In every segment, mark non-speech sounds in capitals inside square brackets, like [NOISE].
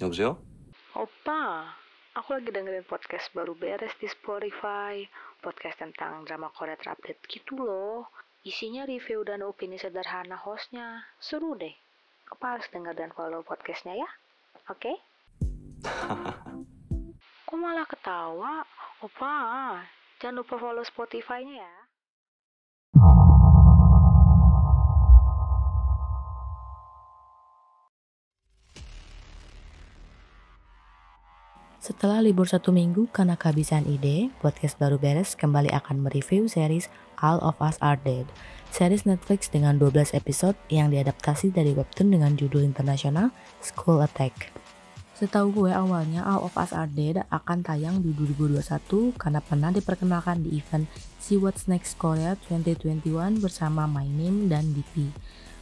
여보세요? Opa, aku lagi dengerin podcast baru beres di Spotify. Podcast tentang drama Korea terupdate gitu loh. Isinya review dan opini sederhana hostnya. Seru deh. Opa harus denger dan follow podcastnya ya. Oke? [LAUGHS] Kok malah ketawa? Opa, jangan lupa follow Spotify-nya ya. Setelah libur satu minggu karena kehabisan ide, podcast baru beres kembali akan mereview series All of Us Are Dead. Series Netflix dengan 12 episode yang diadaptasi dari webtoon dengan judul internasional School Attack. Setahu gue awalnya All of Us Are Dead akan tayang di 2021 karena pernah diperkenalkan di event See What's Next Korea 2021 bersama My Name dan DP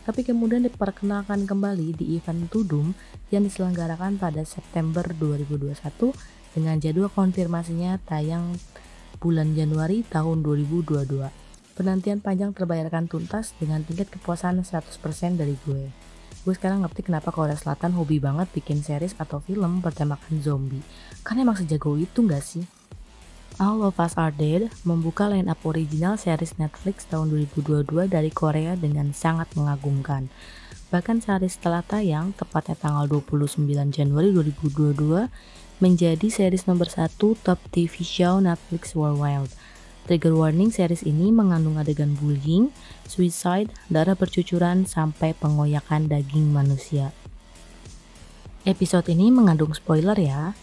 tapi kemudian diperkenalkan kembali di event Tudum yang diselenggarakan pada September 2021 dengan jadwal konfirmasinya tayang bulan Januari tahun 2022. Penantian panjang terbayarkan tuntas dengan tingkat kepuasan 100% dari gue. Gue sekarang ngerti kenapa Korea Selatan hobi banget bikin series atau film bertemakan zombie. Karena emang sejago itu gak sih? All of Us Are Dead membuka line-up original series Netflix tahun 2022 dari Korea dengan sangat mengagumkan. Bahkan sehari setelah tayang, tepatnya tanggal 29 Januari 2022, menjadi series nomor satu top TV show Netflix worldwide. Trigger warning series ini mengandung adegan bullying, suicide, darah bercucuran, sampai pengoyakan daging manusia. Episode ini mengandung spoiler ya,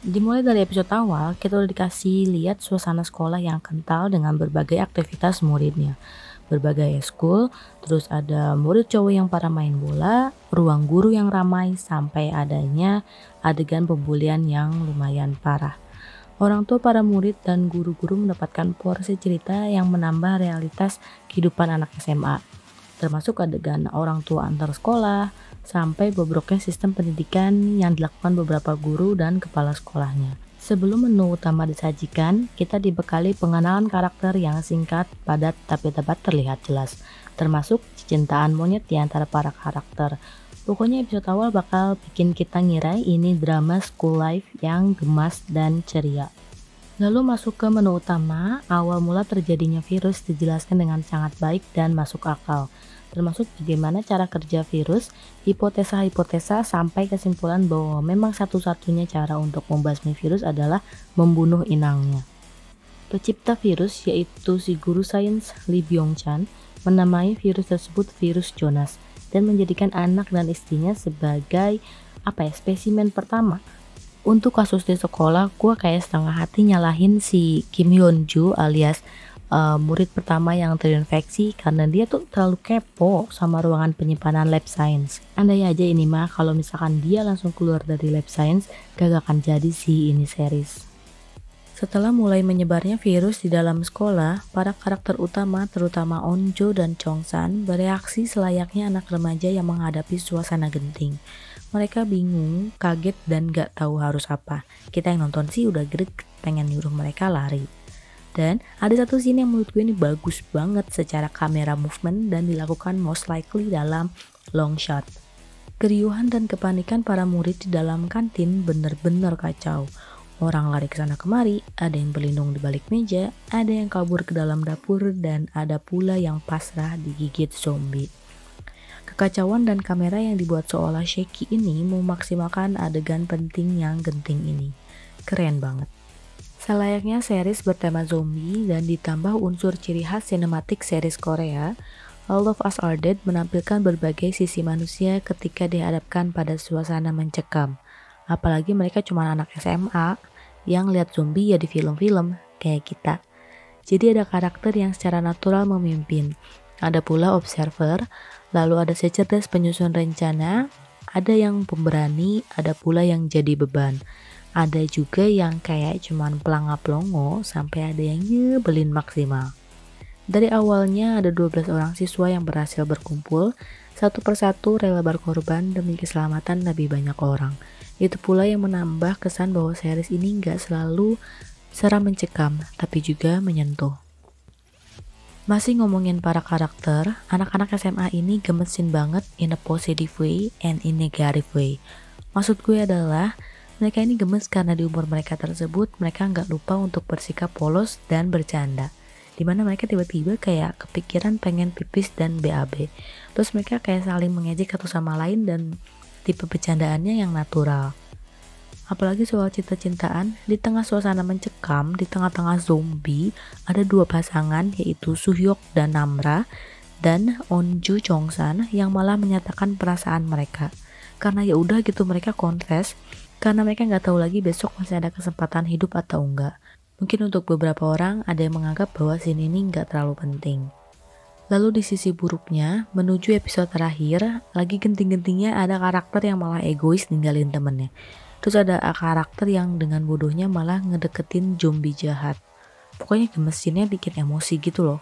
Dimulai dari episode awal, kita udah dikasih lihat suasana sekolah yang kental dengan berbagai aktivitas muridnya. Berbagai school, terus ada murid cowok yang para main bola, ruang guru yang ramai, sampai adanya adegan pembulian yang lumayan parah. Orang tua para murid dan guru-guru mendapatkan porsi cerita yang menambah realitas kehidupan anak SMA, termasuk adegan orang tua antar sekolah, sampai bobroknya sistem pendidikan yang dilakukan beberapa guru dan kepala sekolahnya. Sebelum menu utama disajikan, kita dibekali pengenalan karakter yang singkat, padat, tapi tepat terlihat jelas, termasuk cintaan monyet di antara para karakter. Pokoknya episode awal bakal bikin kita ngira ini drama school life yang gemas dan ceria. Lalu masuk ke menu utama, awal mula terjadinya virus dijelaskan dengan sangat baik dan masuk akal termasuk bagaimana cara kerja virus, hipotesa-hipotesa sampai kesimpulan bahwa memang satu-satunya cara untuk membasmi virus adalah membunuh inangnya. Pencipta virus yaitu si guru sains Lee Byung-chan menamai virus tersebut virus Jonas dan menjadikan anak dan istrinya sebagai apa ya spesimen pertama. Untuk kasus di sekolah, gue kayak setengah hati nyalahin si Kim Hyun Joo alias uh, murid pertama yang terinfeksi karena dia tuh terlalu kepo sama ruangan penyimpanan lab science. Andai aja ini mah kalau misalkan dia langsung keluar dari lab science, gak akan jadi sih ini series. Setelah mulai menyebarnya virus di dalam sekolah, para karakter utama terutama Onjo dan Chongsan bereaksi selayaknya anak remaja yang menghadapi suasana genting. Mereka bingung, kaget, dan gak tahu harus apa. Kita yang nonton sih udah grek pengen nyuruh mereka lari. Dan ada satu scene yang menurut gue ini bagus banget secara kamera movement dan dilakukan most likely dalam long shot. Keriuhan dan kepanikan para murid di dalam kantin bener-bener kacau. Orang lari ke sana kemari, ada yang berlindung di balik meja, ada yang kabur ke dalam dapur, dan ada pula yang pasrah digigit zombie. Kekacauan dan kamera yang dibuat seolah shaky ini memaksimalkan adegan penting yang genting ini. Keren banget. Selayaknya series bertema zombie dan ditambah unsur ciri khas sinematik series Korea, All of Us Are Dead menampilkan berbagai sisi manusia ketika dihadapkan pada suasana mencekam. Apalagi mereka cuma anak SMA yang lihat zombie ya di film-film kayak kita. Jadi ada karakter yang secara natural memimpin. Ada pula observer, lalu ada secerdas penyusun rencana, ada yang pemberani, ada pula yang jadi beban ada juga yang kayak cuman pelangap-longo sampai ada yang nyebelin maksimal. Dari awalnya ada 12 orang siswa yang berhasil berkumpul, satu persatu rela berkorban demi keselamatan lebih banyak orang. Itu pula yang menambah kesan bahwa series ini nggak selalu seram mencekam, tapi juga menyentuh. Masih ngomongin para karakter, anak-anak SMA ini gemesin banget in a positive way and in negative way. Maksud gue adalah mereka ini gemes karena di umur mereka tersebut mereka nggak lupa untuk bersikap polos dan bercanda. Di mana mereka tiba-tiba kayak kepikiran pengen pipis dan BAB. Terus mereka kayak saling mengejek satu sama lain dan tipe bercandaannya yang natural. Apalagi soal cinta-cintaan, di tengah suasana mencekam, di tengah-tengah zombie, ada dua pasangan yaitu Suhyok dan Namra dan Onju Chongsan yang malah menyatakan perasaan mereka. Karena ya udah gitu mereka confess, karena mereka nggak tahu lagi besok masih ada kesempatan hidup atau enggak. Mungkin untuk beberapa orang ada yang menganggap bahwa scene ini nggak terlalu penting. Lalu di sisi buruknya, menuju episode terakhir, lagi genting-gentingnya ada karakter yang malah egois ninggalin temennya. Terus ada karakter yang dengan bodohnya malah ngedeketin zombie jahat. Pokoknya gemesinnya bikin emosi gitu loh.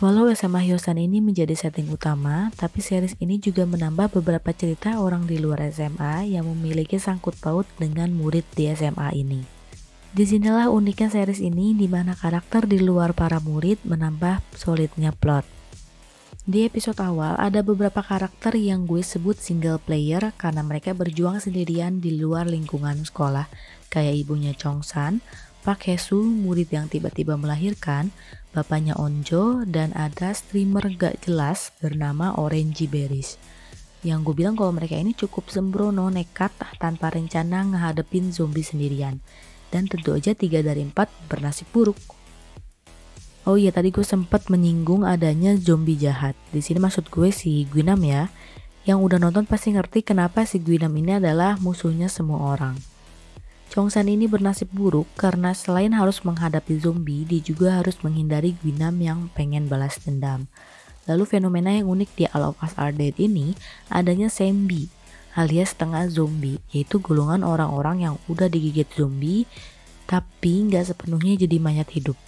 Walau SMA Hyosan ini menjadi setting utama, tapi series ini juga menambah beberapa cerita orang di luar SMA yang memiliki sangkut paut dengan murid di SMA ini. Di sinilah uniknya series ini di mana karakter di luar para murid menambah solidnya plot. Di episode awal ada beberapa karakter yang gue sebut single player karena mereka berjuang sendirian di luar lingkungan sekolah, kayak ibunya Chongsan, Pak Hesu, murid yang tiba-tiba melahirkan, bapaknya Onjo, dan ada streamer gak jelas bernama Orange Berries. Yang gue bilang kalau mereka ini cukup sembrono, nekat, tanpa rencana ngehadepin zombie sendirian. Dan tentu aja tiga dari empat bernasib buruk. Oh iya tadi gue sempat menyinggung adanya zombie jahat. Di sini maksud gue si Gwynam ya. Yang udah nonton pasti ngerti kenapa si Gwynam ini adalah musuhnya semua orang. Chongsan ini bernasib buruk karena selain harus menghadapi zombie, dia juga harus menghindari Gwynam yang pengen balas dendam. Lalu fenomena yang unik di All of Us Are Dead ini adanya Sembi alias setengah zombie, yaitu golongan orang-orang yang udah digigit zombie tapi nggak sepenuhnya jadi mayat hidup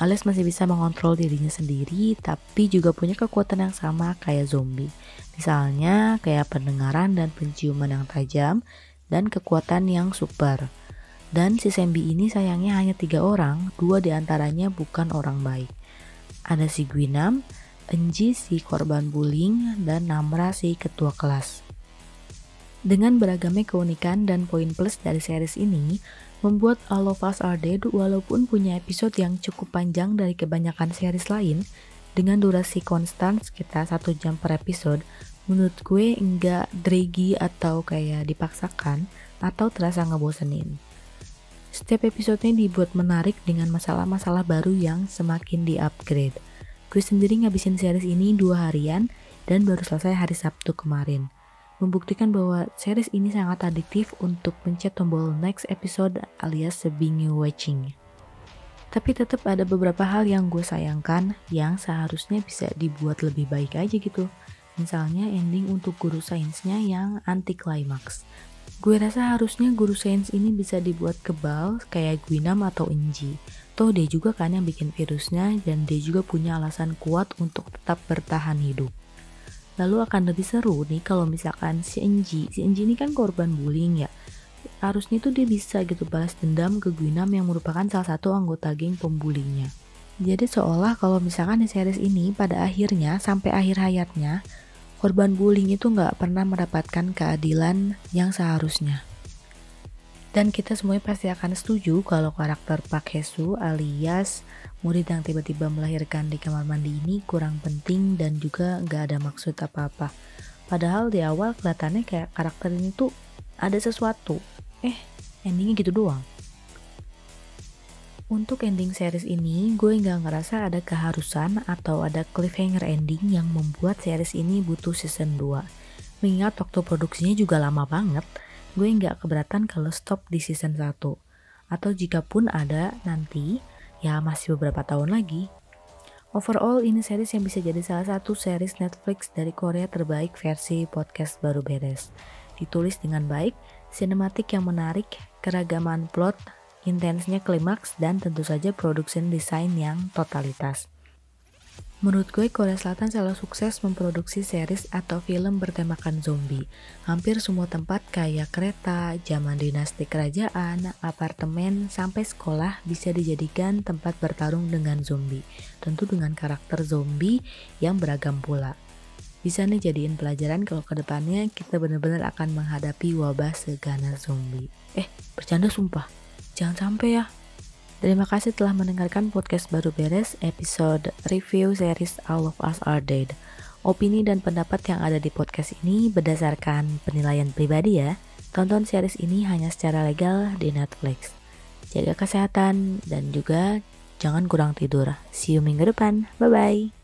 alias masih bisa mengontrol dirinya sendiri tapi juga punya kekuatan yang sama kayak zombie. Misalnya kayak pendengaran dan penciuman yang tajam dan kekuatan yang super. Dan si Sembi ini sayangnya hanya tiga orang, dua di antaranya bukan orang baik. Ada si Gwinam, Enji si korban bullying, dan Namra si ketua kelas. Dengan beragamnya keunikan dan poin plus dari series ini, membuat All of Us Are walaupun punya episode yang cukup panjang dari kebanyakan series lain, dengan durasi konstan sekitar satu jam per episode, menurut gue enggak draggy atau kayak dipaksakan atau terasa ngebosenin. Setiap episodenya dibuat menarik dengan masalah-masalah baru yang semakin di-upgrade. Gue sendiri ngabisin series ini dua harian dan baru selesai hari Sabtu kemarin membuktikan bahwa series ini sangat adiktif untuk pencet tombol next episode alias binge watching. Tapi tetap ada beberapa hal yang gue sayangkan yang seharusnya bisa dibuat lebih baik aja gitu. Misalnya ending untuk guru sainsnya yang anti klimaks. Gue rasa harusnya guru sains ini bisa dibuat kebal kayak Gwinam atau Inji. Toh dia juga kan yang bikin virusnya dan dia juga punya alasan kuat untuk tetap bertahan hidup. Lalu akan lebih seru nih kalau misalkan si Enji, si Enji ini kan korban bullying ya. Harusnya tuh dia bisa gitu balas dendam ke Gwinam yang merupakan salah satu anggota geng pembulinya. Jadi seolah kalau misalkan di series ini pada akhirnya sampai akhir hayatnya korban bullying itu nggak pernah mendapatkan keadilan yang seharusnya. Dan kita semuanya pasti akan setuju kalau karakter Pak Hesu alias murid yang tiba-tiba melahirkan di kamar mandi ini kurang penting dan juga nggak ada maksud apa-apa. Padahal di awal kelihatannya kayak karakter ini tuh ada sesuatu. Eh, endingnya gitu doang. Untuk ending series ini, gue nggak ngerasa ada keharusan atau ada cliffhanger ending yang membuat series ini butuh season 2. Mengingat waktu produksinya juga lama banget, gue nggak keberatan kalau stop di season 1. Atau jika pun ada nanti, ya masih beberapa tahun lagi. Overall, ini series yang bisa jadi salah satu series Netflix dari Korea terbaik versi podcast baru beres. Ditulis dengan baik, sinematik yang menarik, keragaman plot, intensnya klimaks, dan tentu saja production desain yang totalitas. Menurut gue, Korea Selatan selalu sukses memproduksi series atau film bertemakan zombie. Hampir semua tempat kayak kereta, zaman dinasti kerajaan, apartemen, sampai sekolah bisa dijadikan tempat bertarung dengan zombie. Tentu dengan karakter zombie yang beragam pula. Bisa nih jadiin pelajaran kalau ke depannya kita benar-benar akan menghadapi wabah segana zombie. Eh, bercanda sumpah. Jangan sampai ya. Terima kasih telah mendengarkan podcast baru beres episode review series All of Us Are Dead. Opini dan pendapat yang ada di podcast ini berdasarkan penilaian pribadi ya. Tonton series ini hanya secara legal di Netflix. Jaga kesehatan dan juga jangan kurang tidur. See you minggu depan. Bye-bye.